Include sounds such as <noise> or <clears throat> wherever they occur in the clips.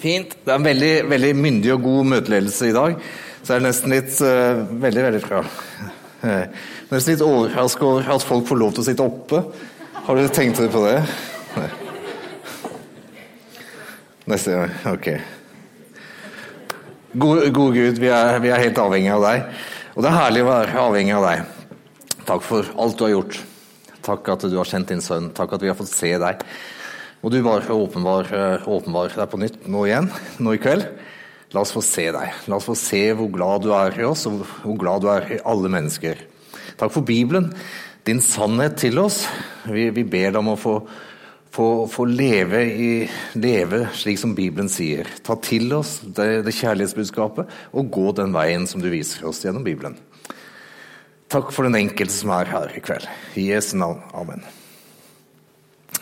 Fint. Det er en veldig, veldig myndig og god møteledelse i dag. Så det er nesten litt uh, Veldig, veldig bra. Uh, <laughs> nesten litt overraska over at folk får lov til å sitte oppe. Har dere tenkt på det? Nei. Neste gang. Ok. Gode, god Gud, vi er, vi er helt avhengig av deg. Og det er herlig å være avhengig av deg. Takk for alt du har gjort. Takk at du har sendt din sønn. Takk at vi har fått se deg. Og du bare åpenbar, åpenbar deg på nytt nå igjen, nå i kveld. La oss få se deg. La oss få se hvor glad du er i oss, og hvor glad du er i alle mennesker. Takk for Bibelen, din sannhet til oss. Vi, vi ber deg om å få, få, få leve, i, leve, slik som Bibelen sier. Ta til oss det, det kjærlighetsbudskapet og gå den veien som du viser oss gjennom Bibelen. Takk for den enkelte som er her i kveld. I Jesu navn. Amen.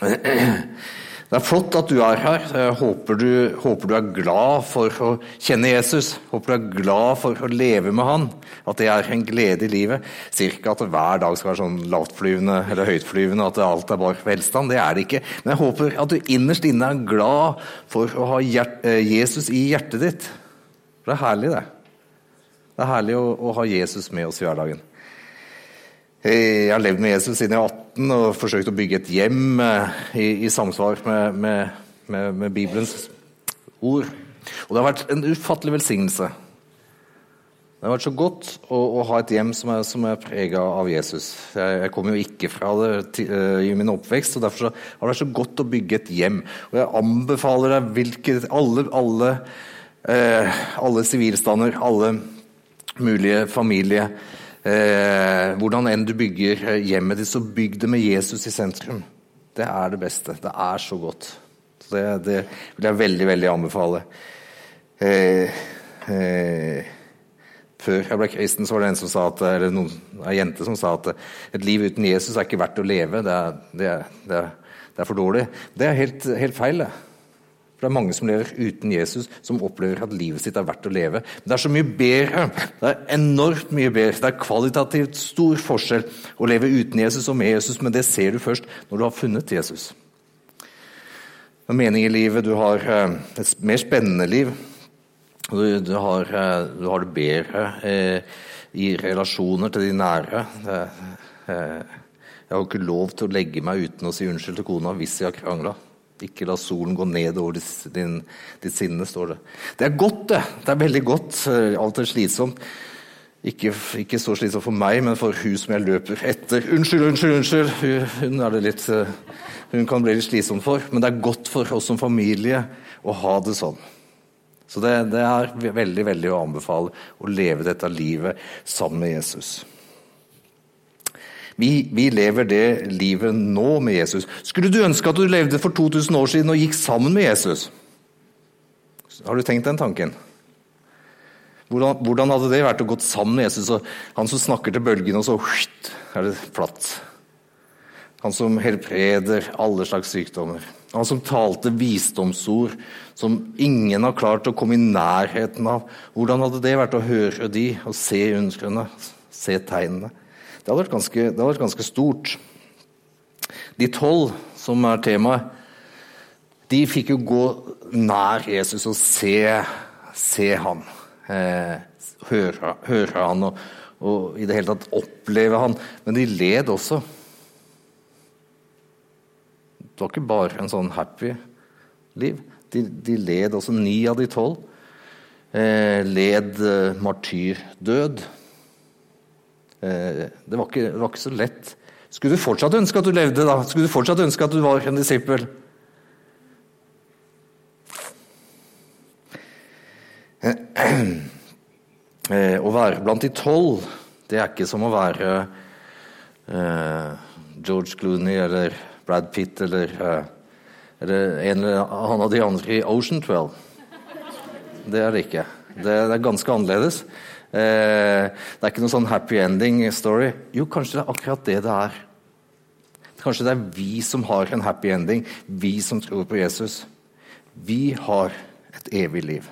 <clears throat> Det er flott at du er her. Jeg håper du, håper du, er glad for å kjenne Jesus. Håper du er glad for å leve med han. At det er en glede i livet. Ikke at hver dag skal være sånn lavtflyvende eller høytflyvende, at alt er bare velstand. Det er det ikke. Men jeg håper at du innerst inne er glad for å ha eh, Jesus i hjertet ditt. For det er herlig, det. Det er herlig å, å ha Jesus med oss i hverdagen. Jeg har levd med Jesus siden jeg var 18 og forsøkt å bygge et hjem eh, i, i samsvar med, med, med, med, Bibelens ord. Og det har vært en ufattelig velsignelse. Det har vært så godt å, å ha et hjem som er, som er prega av Jesus. Jeg, jeg kommer jo ikke fra det til, uh, i min oppvekst, og derfor har det vært så godt å bygge et hjem. Og jeg anbefaler deg hvilket, alle, alle, uh, alle sivilstander, alle mulige familier Eh, hvordan enn du bygger eh, hjemmet ditt, så bygg det med Jesus i sentrum. Det er det beste. Det er så godt. Så det, det vil jeg veldig, veldig anbefale. Eh, eh, før jeg ble kristen, så var det en som sa at, eller noen, en jente som sa at et liv uten Jesus er ikke verdt å leve. Det er, det er, er for dårlig. Det er helt, helt feil, det. Det er mange som lever uten Jesus, som opplever at livet sitt er verdt å leve. Men det er så mye bedre. Det er enormt mye bedre. Det er kvalitativt stor forskjell å leve uten Jesus og med Jesus, men det ser du først når du har funnet Jesus. En mening i livet, du har eh, et mer spennende liv. Du, du, har, eh, du har, det bedre eh, i relasjoner til de nære. Eh, jeg har ikke lov til å legge meg uten å si unnskyld til kona hvis jeg har krangla. Ikke la solen gå ned over ditt sinne, står det. Det er godt, det. Det er veldig godt. Alt er slitsomt. Ikke, ikke, så slitsomt for meg, men for hun som jeg løper etter. Unnskyld, unnskyld, unnskyld! Hun, hun, litt, hun kan bli litt slitsom for, men det er godt for oss som familie å ha det sånn. Så det, det er veldig, veldig å anbefale å leve dette livet sammen med Jesus. Vi, vi, lever det livet nå med Jesus. Skulle du ønske at du levde for 2000 år siden og gikk sammen med Jesus? Har du tenkt den tanken? Hvordan, hvordan hadde det vært å gå sammen med Jesus, han som snakker til bølgene, og så hutt, er det flatt? Han som helbreder alle slags sykdommer. Han som talte visdomsord som ingen har klart å komme i nærheten av. Hvordan hadde det vært å høre de og se ønskene, se tegnene? Det hadde vært ganske, hadde vært ganske stort. De tolv, som er temaet, de fikk jo gå nær Jesus og se, se han. Eh, høre, høre, han og, og, i det hele tatt oppleve han. Men de led også. Det var ikke bare en sånn happy liv. De, de led også. Ni av de tolv eh, led eh, martyrdød. Eh, det var, ikke, det var ikke så lett. Skulle du fortsatt ønske at du levde, da? Skulle du fortsatt ønske at du var en disippel? Eh, å være blant de tolv, det er ikke som å være eh, George Clooney eller Brad Pitt eller, eller en eller annen av de andre i Ocean 12. Det er det ikke. Det, det er ganske annerledes. Eh, det er ikke noen sånn happy ending-story. Jo, kanskje det er akkurat det det er. Kanskje det er vi som har en happy ending, vi som tror på Jesus. Vi har et evig liv.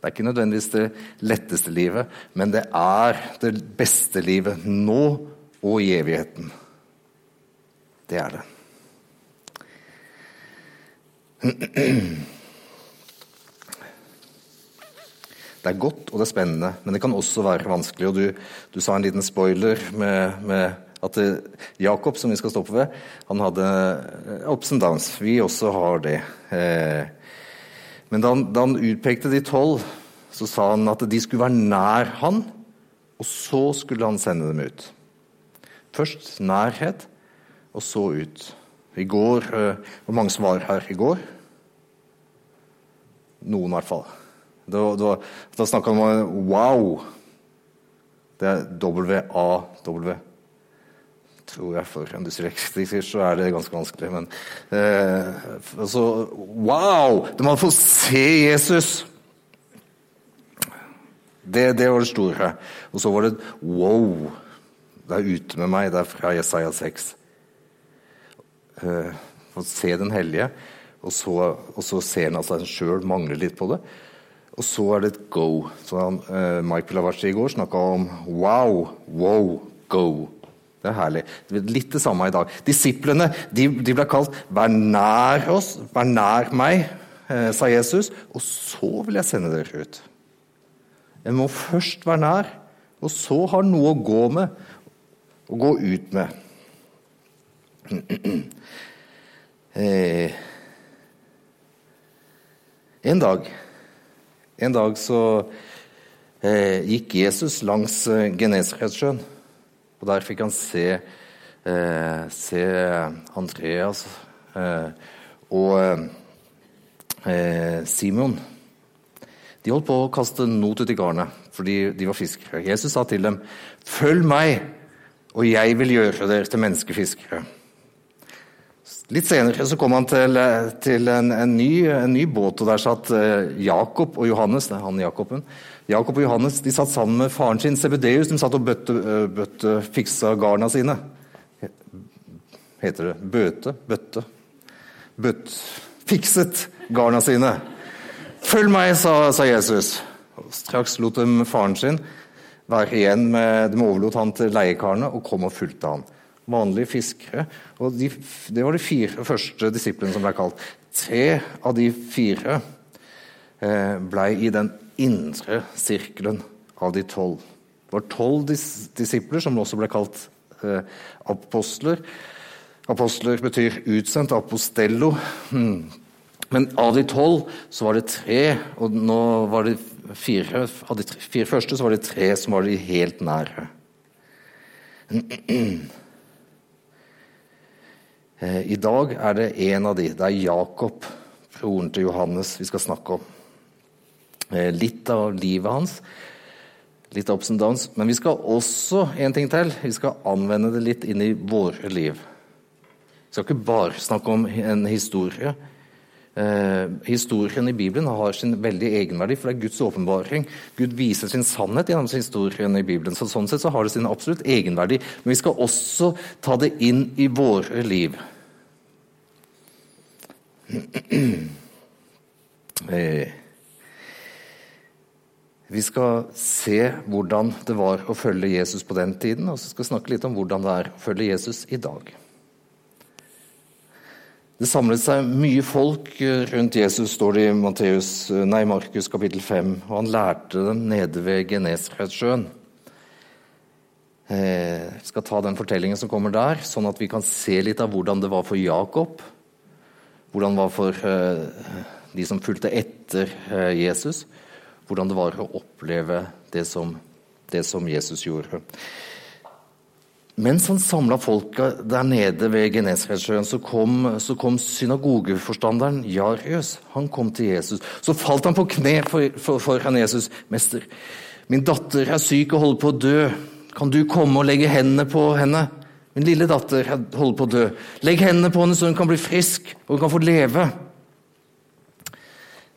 Det er ikke nødvendigvis det letteste livet, men det er det beste livet nå og i evigheten. Det er det. <clears throat> Det er godt og det er spennende, men det kan også være vanskelig. og Du, du sa en liten spoiler med, med at Jakob, som vi skal stoppe ved, han hadde eh, ups and downs. Vi også har det. Eh, men da han, da han utpekte de tolv, så sa han at de skulle være nær han, og så skulle han sende dem ut. Først nærhet, og så ut. I går eh, Hvor mange som var her i går? Noen, i hvert fall. Da, snakka han om wow. Det er W-A-W. Tror jeg for en dyslektiker så er det ganske vanskelig, men eh, altså, Wow! De hadde fått se Jesus! Det, det, var det store. Og så var det wow! Det er ute med meg. Det er fra Jesaja 6. Eh, fått se Den hellige, og så, og så ser han at han sjøl mangler litt på det. Og så er det et go. Så han, uh, Mike Pilavarci i går snakka om wow, wow, go. Det er herlig. Det er litt det samme i dag. Disiplene de, de ble kalt 'vær nær oss', 'vær nær meg', eh, sa Jesus. Og så vil jeg sende dere ut. En må først være nær, og så har noe å gå med, å gå ut med. <clears throat> Eh, en dag en dag så eh, gikk Jesus langs eh, Genesaretsjøen, og der fikk han se, eh, se Andreas eh, og eh, Simon. De holdt på å kaste not ut i garnet fordi de var fiskere. Jesus sa til dem, 'Følg meg, og jeg vil gjøre dere til menneskefiskere'. Litt senere så kom han til, til en, en, ny, en, ny, båt, og der satt eh, Jakob og Johannes det er han Jakoben. Jakob og Johannes de satt sammen med faren sin Sebedeus. De satt og bøtte, eh, bøtte fiksa garna sine. Heter det bøte? Bøtte? Bøtt, fikset garna sine. Følg meg, sa, sa Jesus. Straks lot de faren sin være igjen med De overlot han til leiekarene og kom og fulgte han vanlige fiskere. Og de, det var de fire første disiplene som ble kalt. Tre av de fire eh, ble i den indre sirkelen av de tolv. Det var tolv dis disipler som også ble kalt eh, apostler. Apostler betyr utsendt, apostello. Hmm. Men av de tolv så var det tre, og nå var det fire, av de fire første så var det tre som var de helt nære. Eh, I dag er det en av de. Det er Jakob, broren til Johannes, vi skal snakke om. Eh, litt av livet hans, litt ups and downs. Men vi skal også en ting til, vi skal anvende det litt inn i våre liv. Vi skal ikke bare snakke om en historie. Eh, historien i Bibelen har sin veldig egenverdi, for det er Guds åpenbaring. Gud viser sin sannhet gjennom historien i Bibelen. så Sånn sett så har det sin absolutt egenverdi. Men vi skal også ta det inn i våre liv. <clears throat> Eh, vi skal se hvordan det var å følge Jesus på den tiden, og så skal vi snakke litt om hvordan det er å følge Jesus i dag. Det samlet seg mye folk rundt Jesus, står det i Matteus, nei, Markus kapittel 5. Og han lærte dem nede ved Genesaretsjøen. Jeg eh, skal ta den fortellingen som kommer der, sånn at vi kan se litt av hvordan det var for Jakob. Hvordan det var for eh, de som fulgte etter eh, Jesus. Hvordan det var å oppleve det som, det som Jesus gjorde. Mens han samla folka der nede ved Genesaretsjøen, så så kom synagogeforstanderen Jarius. Han kom til Jesus. Så falt han på kne foran for, for Jesus. 'Mester, min datter er syk og holder på å dø. Kan du komme og legge hendene på henne?' 'Min lille datter holder på å dø. Legg hendene på henne så hun kan bli frisk og hun kan få leve.'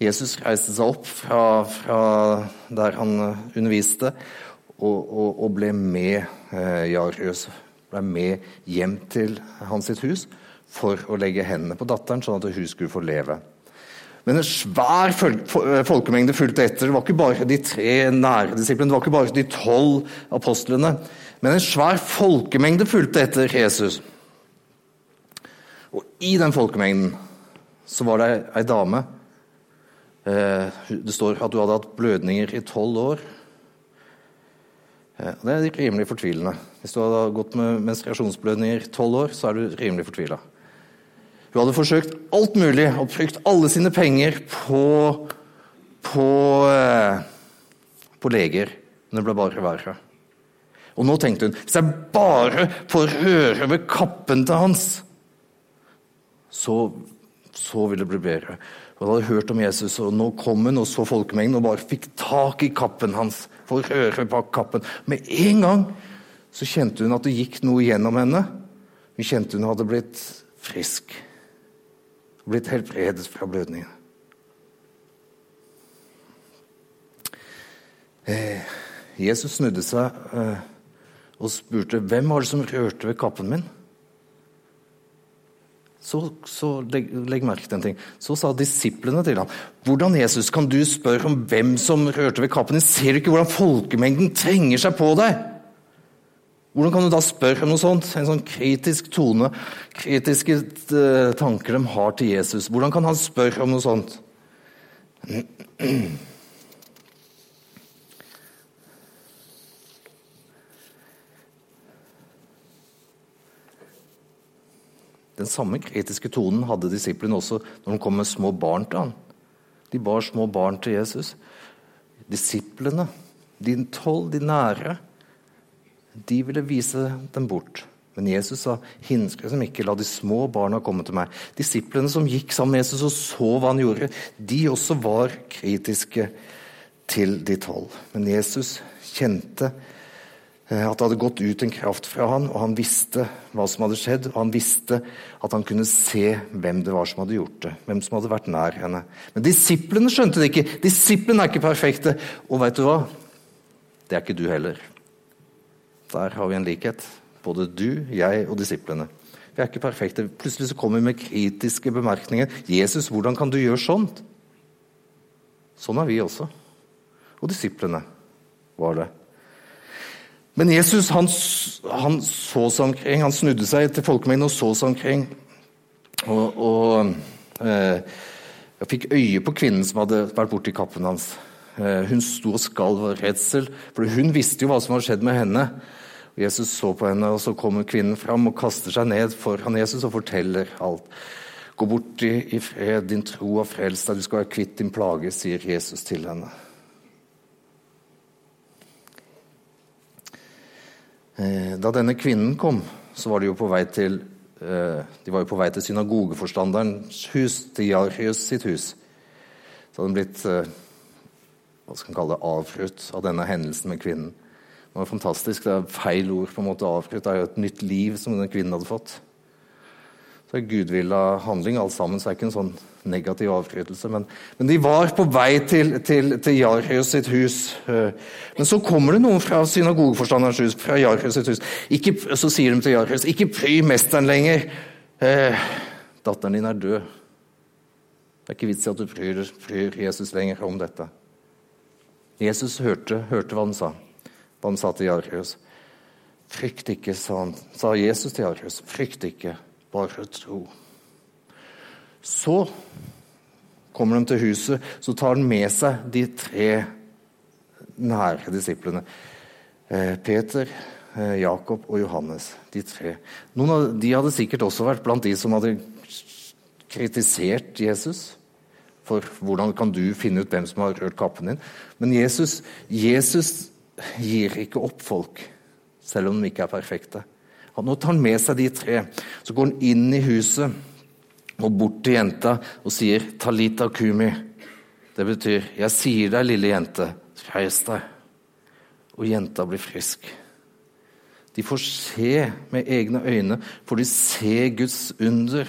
Jesus reiste seg opp fra, fra der han underviste, og, og, ble med eh, Jarius ble med hjem til hans sitt hus for å legge hendene på datteren, sånn at hun skulle få leve. Men en svær eh, folkemengde fulgte etter. Det var ikke bare de tre nære disiplene, det var ikke bare de tolv apostlene. Men en svær folkemengde fulgte etter Jesus. Og i den folkemengden så var det ei dame. Eh, det står at hun hadde hatt blødninger i tolv år. Eh, det er rimelig fortvilende. Hvis du hadde gått med menstruasjonsblødninger i tolv år, så er du rimelig fortvila. Hun hadde forsøkt alt mulig og brukt alle sine penger på, på, eh, på leger, men det ble bare verre. Og nå tenkte hun hvis jeg bare får røre ved kappen til hans, så, så vil det bli bedre. Hun hadde hørt om Jesus, og nå kom hun og så folkemengden og bare fikk tak i kappen hans. for å røre bak kappen. Med en gang så kjente hun at det gikk noe gjennom henne. Hun kjente hun hadde blitt frisk. Blitt helbredet fra blødningen. Eh, Jesus snudde seg eh, og spurte hvem var det som rørte ved kappen min. Så, så legg, legg, merke til en ting. Så sa disiplene til ham hvordan Jesus, kan du spørre om hvem som rørte ved kappen din? Ser du ikke hvordan folkemengden trenger seg på deg? Hvordan kan du da spørre om noe sånt? En sånn kritisk tone, kritiske uh, tanker de har til Jesus. Hvordan kan han spørre om noe sånt? Den samme kritiske tonen hadde disiplene også når de kom med små barn til ham. De bar små barn til Jesus. Disiplene, de tolv, de nære, de ville vise dem bort. Men Jesus sa, 'Hindre som ikke, la de små barna komme til meg.' Disiplene som gikk sammen med Jesus og så hva han gjorde, de også var kritiske til de tolv. Men Jesus kjente at det hadde gått ut en kraft fra han, og han visste hva som hadde skjedd. Og han visste at han kunne se hvem det var som hadde gjort det. Hvem som hadde vært nær henne. Men disiplene skjønte det ikke. Disiplene er ikke perfekte. Og veit du hva? Det er ikke du heller. Der har vi en likhet. Både du, jeg og disiplene. Vi er ikke perfekte. Plutselig så kommer vi med kritiske bemerkninger. 'Jesus, hvordan kan du gjøre sånt?' Sånn er vi også. Og disiplene var det. Men Jesus han, han så seg omkring, han snudde seg til folkemengden og så seg omkring. Og, og eh, jeg fikk øye på kvinnen som hadde vært borti kappen hans. Eh, hun sto og skalv av redsel, for hun visste jo hva som hadde skjedd med henne. Og Jesus så på henne, og så kommer kvinnen fram og kaster seg ned foran Jesus og forteller alt. Gå bort i, i fred, din tro har frelst deg, du skal være kvitt din plage, sier Jesus til henne. Da denne kvinnen kom, så var de jo på vei til eh, på vei til synagogeforstanderens hus, til Jarhius sitt hus. Så hadde hun blitt eh, hva skal man kalle det, avbrutt av denne hendelsen med kvinnen. Det var fantastisk. Det er feil ord på en måte avbrutt. Det er jo et nytt liv som denne kvinnen hadde fått. Så er gudvilla handling alt sammen, så er det ikke en sånn negativ avbrytelse. Men, men, de var på vei til, til, til Jarheus sitt hus. Eh, men så kommer det noen fra synagogeforstanderens hus, fra Jarius sitt hus. Ikke, så sier de til Jarius, ikke pry mesteren lenger. Eh, datteren din er død. Det er ikke vits i at du pryr, pryr Jesus lenger om dette. Jesus hørte, hørte hva han sa. Hva han sa til Jarius. Frykt ikke, sa, han, sa Jesus til Jarius, Frykt ikke bare tro. Så kommer de til huset, så tar han med seg de tre nære disiplene. Eh, Peter, eh, Jakob og Johannes. De tre. Noen av de hadde sikkert også vært blant de som hadde kritisert Jesus. For hvordan kan du finne ut hvem som har rørt kappen din? Men Jesus, Jesus gir ikke opp folk, selv om de ikke er perfekte. Nå tar han med seg de tre. Så går han inn i huset og bort til jenta og sier 'Talita kumi'. Det betyr 'Jeg sier deg, lille jente, reis deg'. Og jenta blir frisk. De får se med egne øyne, får de se Guds under.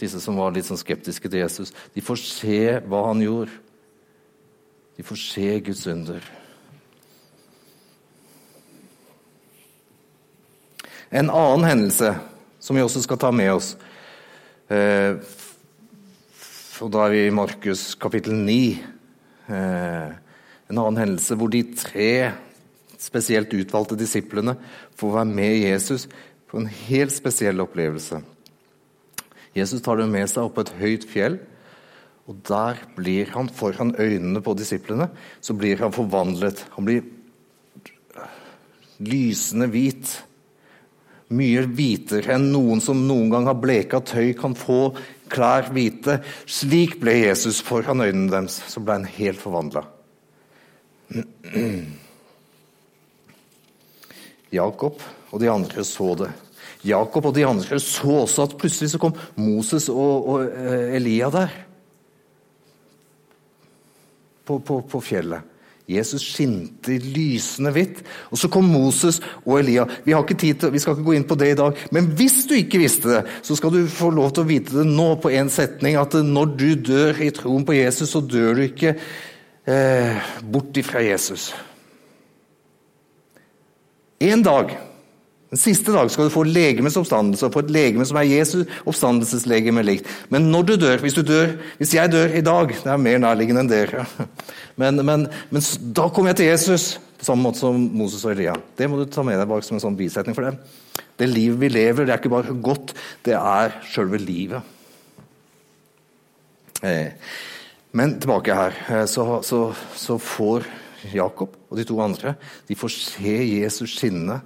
Disse som var litt sånn skeptiske til Jesus. De får se hva han gjorde. De får se Guds under. En annen hendelse som vi også skal ta med oss. Eh, og da er vi i Markus kapittel 9. Eh, en annen hendelse hvor de tre spesielt utvalgte disiplene får være med Jesus på en helt spesiell opplevelse. Jesus tar dem med seg opp på et høyt fjell. Og der blir han foran øynene på disiplene så blir han forvandlet. Han blir lysende hvit. Mye hvitere enn noen som noen gang har bleka tøy, kan få klær hvite. Slik ble Jesus foran øynene deres. Så ble han helt forvandla. <clears throat> Jakob og de andre så det. Jakob og de andre så også at plutselig så kom Moses og, og eh, Elia der. På, på, på fjellet. Jesus skinte lysende hvitt. Og så kom Moses og Elia. Vi har ikke tid til, vi skal ikke gå inn på det i dag, men hvis du ikke visste det, så skal du få lov til å vite det nå på én setning, at når du dør i troen på Jesus, så dør du ikke eh, bort ifra Jesus. En dag den siste dag skal du få legemets oppstandelse, og få et legeme som er Jesus oppstandelseslegeme likt. Men når du dør, hvis du dør, hvis jeg dør i dag Det er mer nærliggende enn dere. <laughs> Men, men, men da kommer jeg til Jesus, på samme måte som Moses og Elia. Det må du ta med deg bak som en sånn bisetning for dem. Det livet vi lever, det er ikke bare godt, det er sjølve livet. Eh, men tilbake her. Eh, så, så, så får Jakob og de to andre de får se Jesus skinne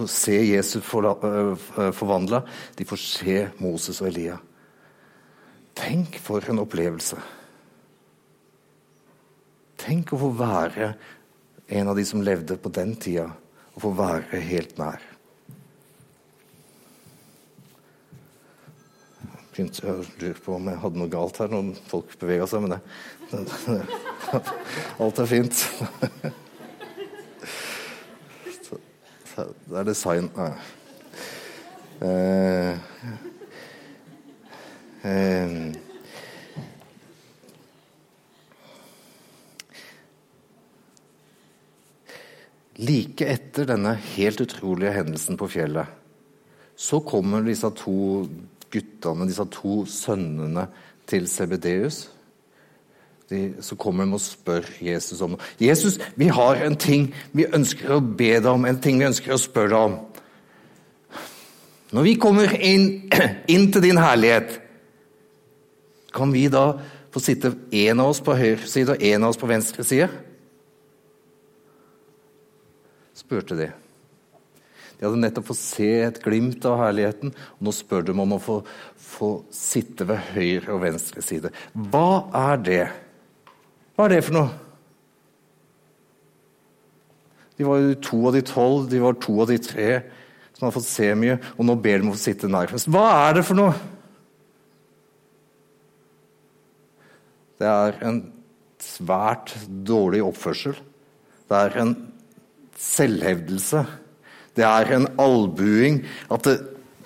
får se Jesus forvandla. De får se Moses og Elia. Tenk for en opplevelse. Tenk å få være en av de som levde på den tida, og få være helt nær. begynte å lure på om jeg hadde noe galt her når folk bevega seg, men det, <laughs> Alt er fint. Det er design. Nei. eh, eh, Like etter denne helt utrolige hendelsen på fjellet, så kommer disse to guttene, disse to sønnene til Sebedeus de, så kommer og spør Jesus om. Jesus, vi har en ting vi ønsker å be deg om, en ting vi ønsker å spørre deg om. Når vi kommer inn, <clears throat> inn til din herlighet, kan vi da få sitte en av oss på høyre side og en av oss på venstre side? spurte de. De hadde nettopp fått se et glimt av herligheten, og nå spør de om å få, få sitte ved høyre og venstre side. Hva er det? Hva er det for noe? De var jo to av de tolv, de var to av de tre som hadde fått se mye, og nå ber de om å sitte nærmest. Hva er det for noe? Det er en svært dårlig oppførsel. Det er en selvhevdelse. Det er en albuing. At det,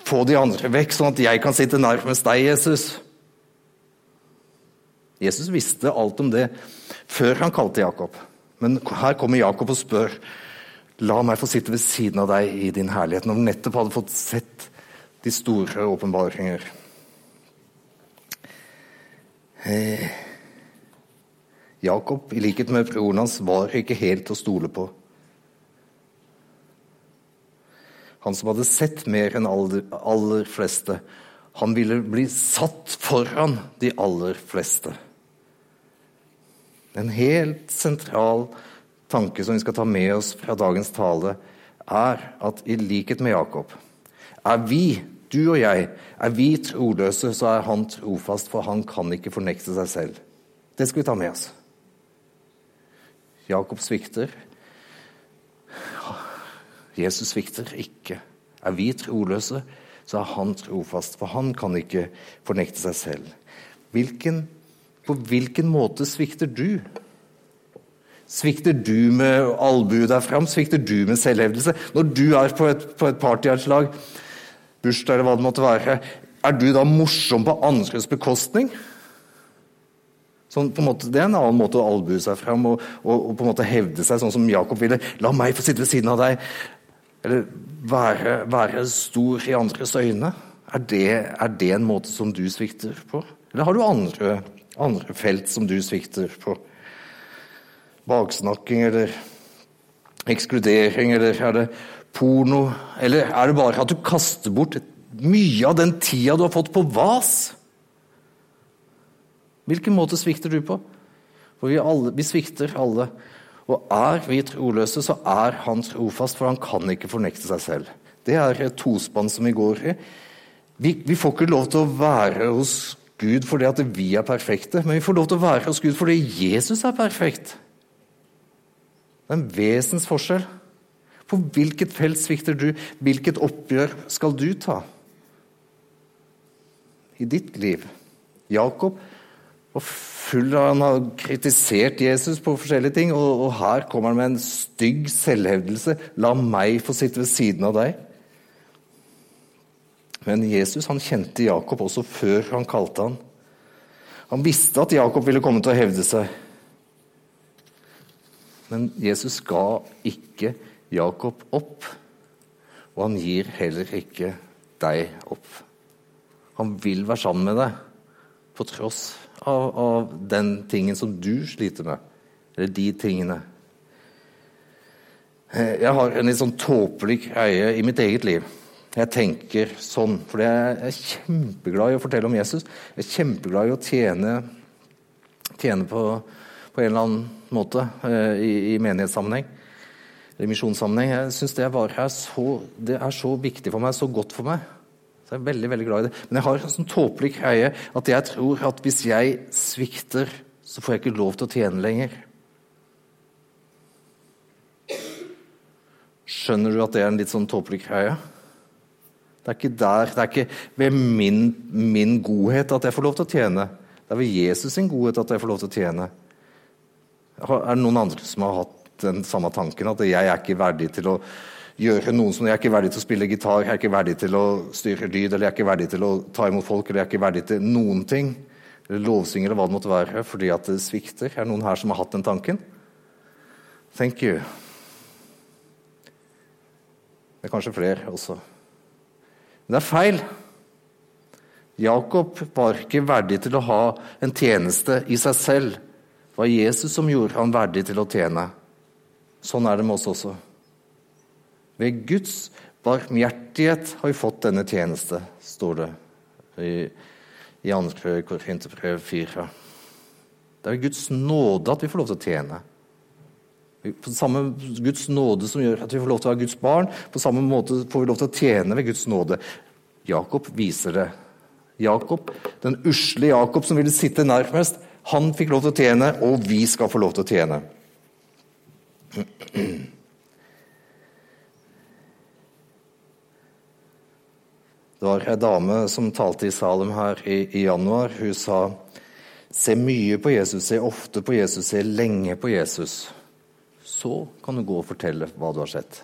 Få de andre vekk, sånn at jeg kan sitte nærmest deg, Jesus. Jesus visste alt om det før han kalte Jakob. Men her kommer Jakob og spør La meg få sitte ved siden av deg i din herlighet, når han nettopp hadde fått sett de store åpenbaringer. Eh. Jakob, i likhet med broren hans, var ikke helt å stole på. Han som hadde sett mer enn aller, aller fleste. Han ville bli satt foran de aller fleste. En helt sentral tanke som vi skal ta med oss fra dagens tale, er at i likhet med Jakob er vi, du og jeg, er vi troløse, så er han trofast, for han kan ikke fornekte seg selv. Det skal vi ta med oss. Jakob svikter. Jesus svikter ikke. Er vi troløse, så er han trofast, for han kan ikke fornekte seg selv. Hvilken på hvilken måte svikter du? Svikter du med albuen der fram? Svikter du med selvhevdelse? Når du er på et, på et partyarslag, bursdag eller hva det måtte være, er du da morsom på andres bekostning? Sånn, måte, det er en annen måte å albue seg fram og, og, og, på en måte hevde seg, sånn som Jakob ville. La meg få sitte ved siden av deg. Eller være, være stor i andres øyne. Er det, er det en måte som du svikter på? Eller har du andre andre felt som du svikter på. Baksnakking eller ekskludering, eller er det porno? Eller er det bare at du kaster bort mye av den tida du har fått på vas? Hvilken måte svikter du på? For vi, alle, vi svikter alle. Og er vi troløse, så er han trofast, for han kan ikke fornekte seg selv. Det er et tospann som vi går i. Vi, vi, får ikke lov til å være hos Gud fordi at vi er perfekte, men vi får lov til å være hos Gud fordi Jesus er perfekt. Det er en vesensforskjell. På hvilket felt svikter du? Hvilket oppgjør skal du ta? I ditt liv. Jakob var full av Han har kritisert Jesus på forskjellige ting, og, og her kommer han med en stygg selvhevdelse. La meg få sitte ved siden av deg. Men Jesus han kjente Jakob også før han kalte han. Han visste at Jakob ville komme til å hevde seg. Men Jesus ga ikke Jakob opp, og han gir heller ikke deg opp. Han vil være sammen med deg på tross av, av den tingen som du sliter med. Eller de tingene. Eh, jeg har en litt sånn tåpelig greie i mitt eget liv. Jeg tenker sånn, for jeg er kjempeglad i å fortelle om Jesus. Jeg er kjempeglad i å tjene, tjene på, på, en eller annen måte eh, i, i menighetssammenheng. Eller misjonssammenheng. Jeg syns det, det er så viktig for meg, så godt for meg. Så jeg er veldig veldig glad i det. Men jeg har en sånn tåpelig greie at jeg tror at hvis jeg svikter, så får jeg ikke lov til å tjene lenger. Skjønner du at det er en litt sånn tåpelig greie? Det er ikke der, det er ikke ved min, min, godhet at jeg får lov til å tjene. Det er ved Jesus sin godhet at jeg får lov til å tjene. Er det noen andre som har hatt den samme tanken? At jeg er ikke verdig til å gjøre noen som Jeg er ikke verdig til å spille gitar, jeg er ikke verdig til å styre lyd, eller jeg er ikke verdig til å ta imot folk, eller jeg er ikke verdig til noen ting. Eller lovsynge, eller hva det måtte være, fordi at det svikter. Er det noen her som har hatt den tanken? Thank you. Det er kanskje flere også. Det er feil. Jakob var ikke verdig til å ha en tjeneste i seg selv. Det var Jesus som gjorde han verdig til å tjene. Sånn er det med oss også. Ved Guds barmhjertighet har vi fått denne tjeneste, står det i 2. Korinterbrev 4. Det er ved Guds nåde at vi får lov til å tjene. På samme Guds nåde som gjør at vi får lov til å være Guds barn, på samme måte får vi lov til å tjene ved Guds nåde. Jakob viser det. Jakob, Den usle Jakob som ville sitte nærmest, han fikk lov til å tjene, og vi skal få lov til å tjene. Det var ei dame som talte i Salem her i, i, januar. Hun sa se mye på Jesus, se ofte på Jesus, se lenge på Jesus. Så kan du gå og fortelle hva du har sett.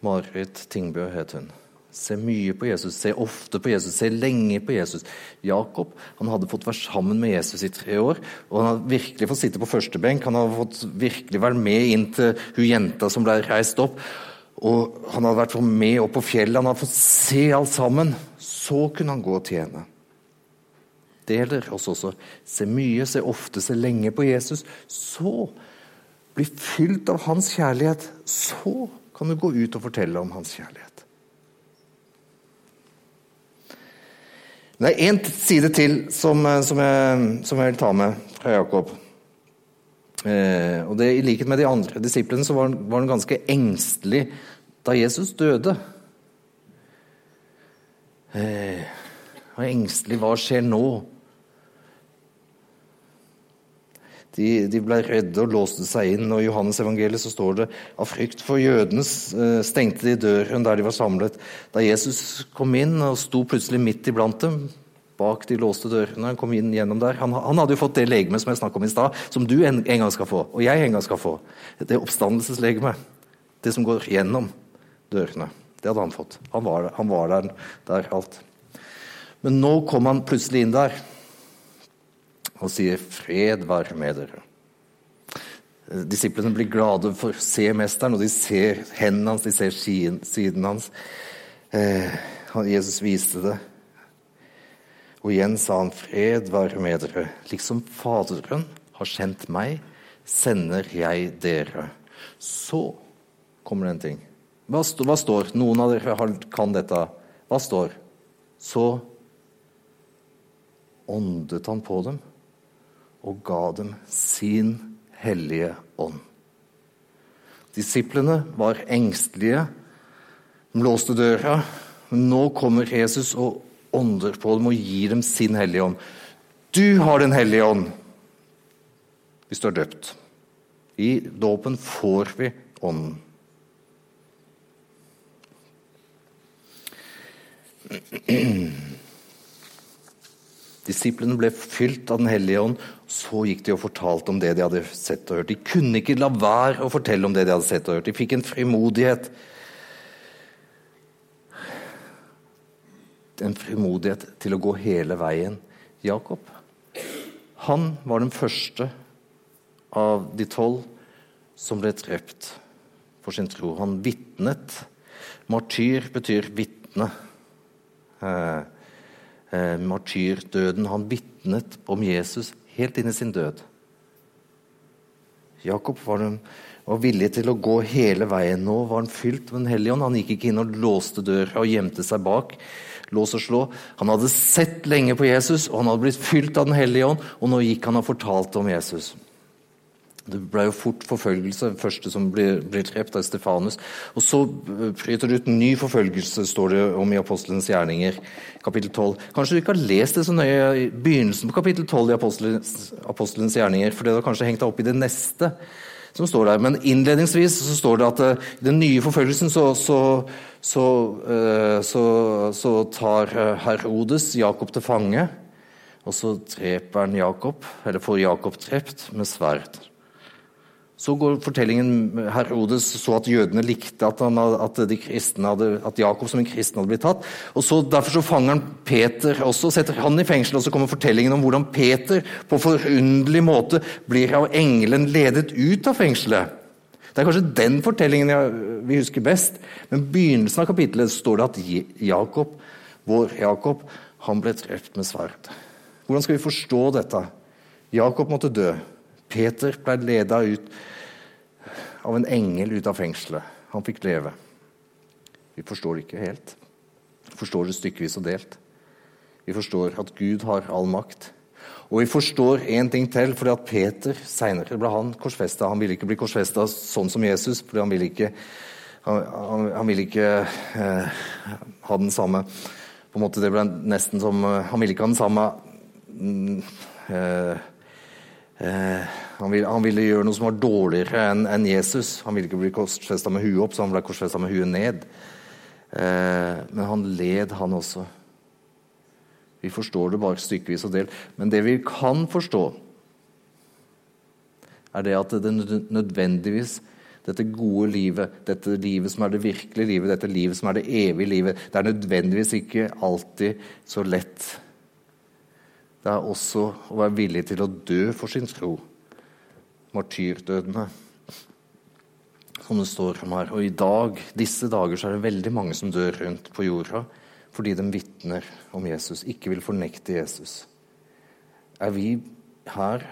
Marit Tingbø het hun. Se mye på Jesus, se ofte på Jesus, se lenge på Jesus. Jakob han hadde fått være sammen med Jesus i tre år. og Han hadde virkelig fått sitte på første benk. Han hadde fått virkelig være med inn til hun jenta som ble reist opp. Og han hadde vært med opp på fjellet, han hadde fått se alt sammen. Så kunne han gå og tjene. Det gjelder oss også. Se mye, se ofte, se lenge på Jesus. Så bli fylt av hans kjærlighet. Så kan du gå ut og fortelle om hans kjærlighet. Det er én side til som, som, jeg, som, jeg, vil ta med fra Jakob. Eh, og det I likhet med de andre disiplene så var han, var han ganske engstelig da Jesus døde. Eh, og engstelig hva skjer nå? De, de, ble redde og låste seg inn, og i Johannes evangeliet så står det av frykt for jødene eh, stengte de døren der de var samlet. Da Jesus kom inn og sto plutselig midt iblant dem, bak de låste dørene. Han kom inn gjennom der. Han, han hadde jo fått det legemet som jeg snakket om i stad, som du en, en, gang skal få, og jeg en gang skal få. Det oppstandelseslegemet. Det som går gjennom dørene. Det hadde han fått. Han var, han var der, der alt. Men nå kom han plutselig inn der og sier 'fred være med dere'. Disiplene blir glade for å se mesteren, og de ser hendene hans, de ser siden hans. Eh, Jesus viste det. Og igjen sa han, 'Fred være med dere'. Liksom Faderen har sendt meg, sender jeg dere. Så kommer det en ting. Hva, st hva står? Noen av dere kan dette. Hva står? så åndet han på dem og ga dem sin hellige ånd. Disiplene var engstelige, de låste døra, men nå kommer Jesus og ånder på dem og gir dem sin hellige ånd. Du har Den hellige ånd hvis du er døpt. I dåpen får vi Ånden. <clears throat> Disiplene ble fylt av Den hellige ånd. Så gikk de og fortalte om det de hadde sett og hørt. De kunne ikke la være å fortelle om det de hadde sett og hørt. De fikk en frimodighet. En frimodighet til å gå hele veien. Jakob, han var den første av de tolv som ble drept for sin tro. Han vitnet. Martyr betyr vitne. Eh, eh, martyrdøden. Han vitnet om Jesus helt inn i sin død. Jakob var, var, villig til å gå hele veien. Nå var han fylt av Den hellige ånd. Han gikk ikke inn og låste døra og gjemte seg bak. Lås og slå. Han hadde sett lenge på Jesus, og han hadde blitt fylt av Den hellige ånd, og nå gikk han og fortalte om Jesus. Det ble jo fort forfølgelse, den første som blir, blir drept, er Stefanus. Og så eh, bryter det ut ny forfølgelse, står det om i Apostelens gjerninger, kapittel 12. Kanskje du ikke har lest det så nøye i begynnelsen på kapittel 12 i Apostelens, Apostelens gjerninger, for det har kanskje hengt deg opp i det neste som står der. Men innledningsvis så står det at uh, den nye forfølgelsen så, så, så, uh, så tar Herodes Jakob til fange. Og så dreper han Jakob, eller får Jakob drept med sverd. Så går fortellingen Herodes så at jødene likte at, han, at, hadde, at, Jakob som en kristen hadde blitt tatt. og så Derfor så fanger han Peter også, setter han i fengsel. og Så kommer fortellingen om hvordan Peter på forunderlig måte blir av engelen ledet ut av fengselet. Det er kanskje den fortellingen jeg, vi husker best. Men i begynnelsen av kapittelet står det at Jakob, vår Jakob han ble drept med sverd. Hvordan skal vi forstå dette? Jakob måtte dø. Peter ble leda ut av en engel ut av fengselet. Han fikk leve. Vi forstår det ikke helt. Vi forstår det stykkevis og delt. Vi forstår at Gud har all makt. Og vi forstår én ting til, fordi at Peter seinere ble han korsfesta. Han ville ikke bli korsfesta sånn som Jesus, fordi han ville ikke, han, han, han ville ikke eh, ha den samme på en måte Det ble nesten som Han ville ikke ha den samme mm, eh, Eh, han, ville, han, ville, gjøre noe som var dårligere enn en Jesus. Han ville ikke bli korsfesta med huet opp, så han ble korsfesta med huet ned. Eh, men han led, han også. Vi forstår det bare stykkevis og delt. Men det vi kan forstå, er det at det nødvendigvis dette gode livet, dette livet som er det virkelige livet, dette livet som er det evige livet, det er nødvendigvis ikke alltid så lett det er også å være villig til å dø for sin tro. Martyrdødene, som det står om her. Og i dag, disse dager så er det veldig mange som dør rundt på jorda fordi de vitner om Jesus, ikke vil fornekte Jesus. Er vi her,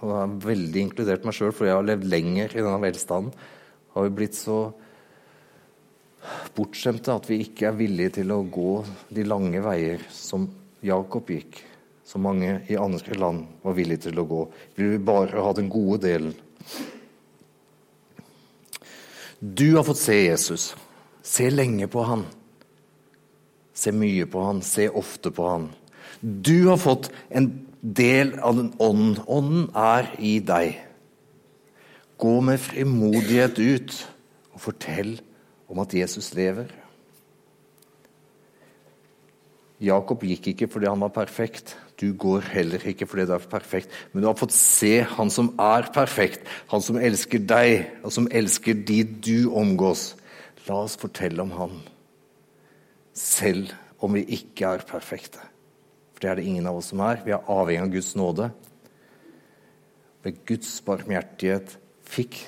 og jeg har veldig inkludert meg sjøl, for jeg har levd lenger i denne velstanden, har vi blitt så bortskjemte at vi ikke er villige til å gå de lange veier som Jakob gikk som mange i andre land var villige til å gå. Vi vil bare ha den gode delen. Du har fått se Jesus. Se lenge på han. Se mye på han, se ofte på han. Du har fått en del av den ånden. Ånden er i deg. Gå med frimodighet ut og fortell om at Jesus lever. Jakob gikk ikke fordi han var perfekt. Du går heller ikke fordi du er perfekt, men du har fått se han som er perfekt, han som elsker deg, og som elsker de du omgås. La oss fortelle om han, selv om vi ikke er perfekte. For det er det ingen av oss som er. Vi er avhengig av Guds nåde. Ved Guds barmhjertighet fikk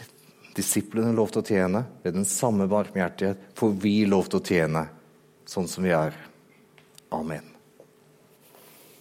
disiplene lov til å tjene. Ved den samme barmhjertighet får vi lov til å tjene sånn som vi er. Amen.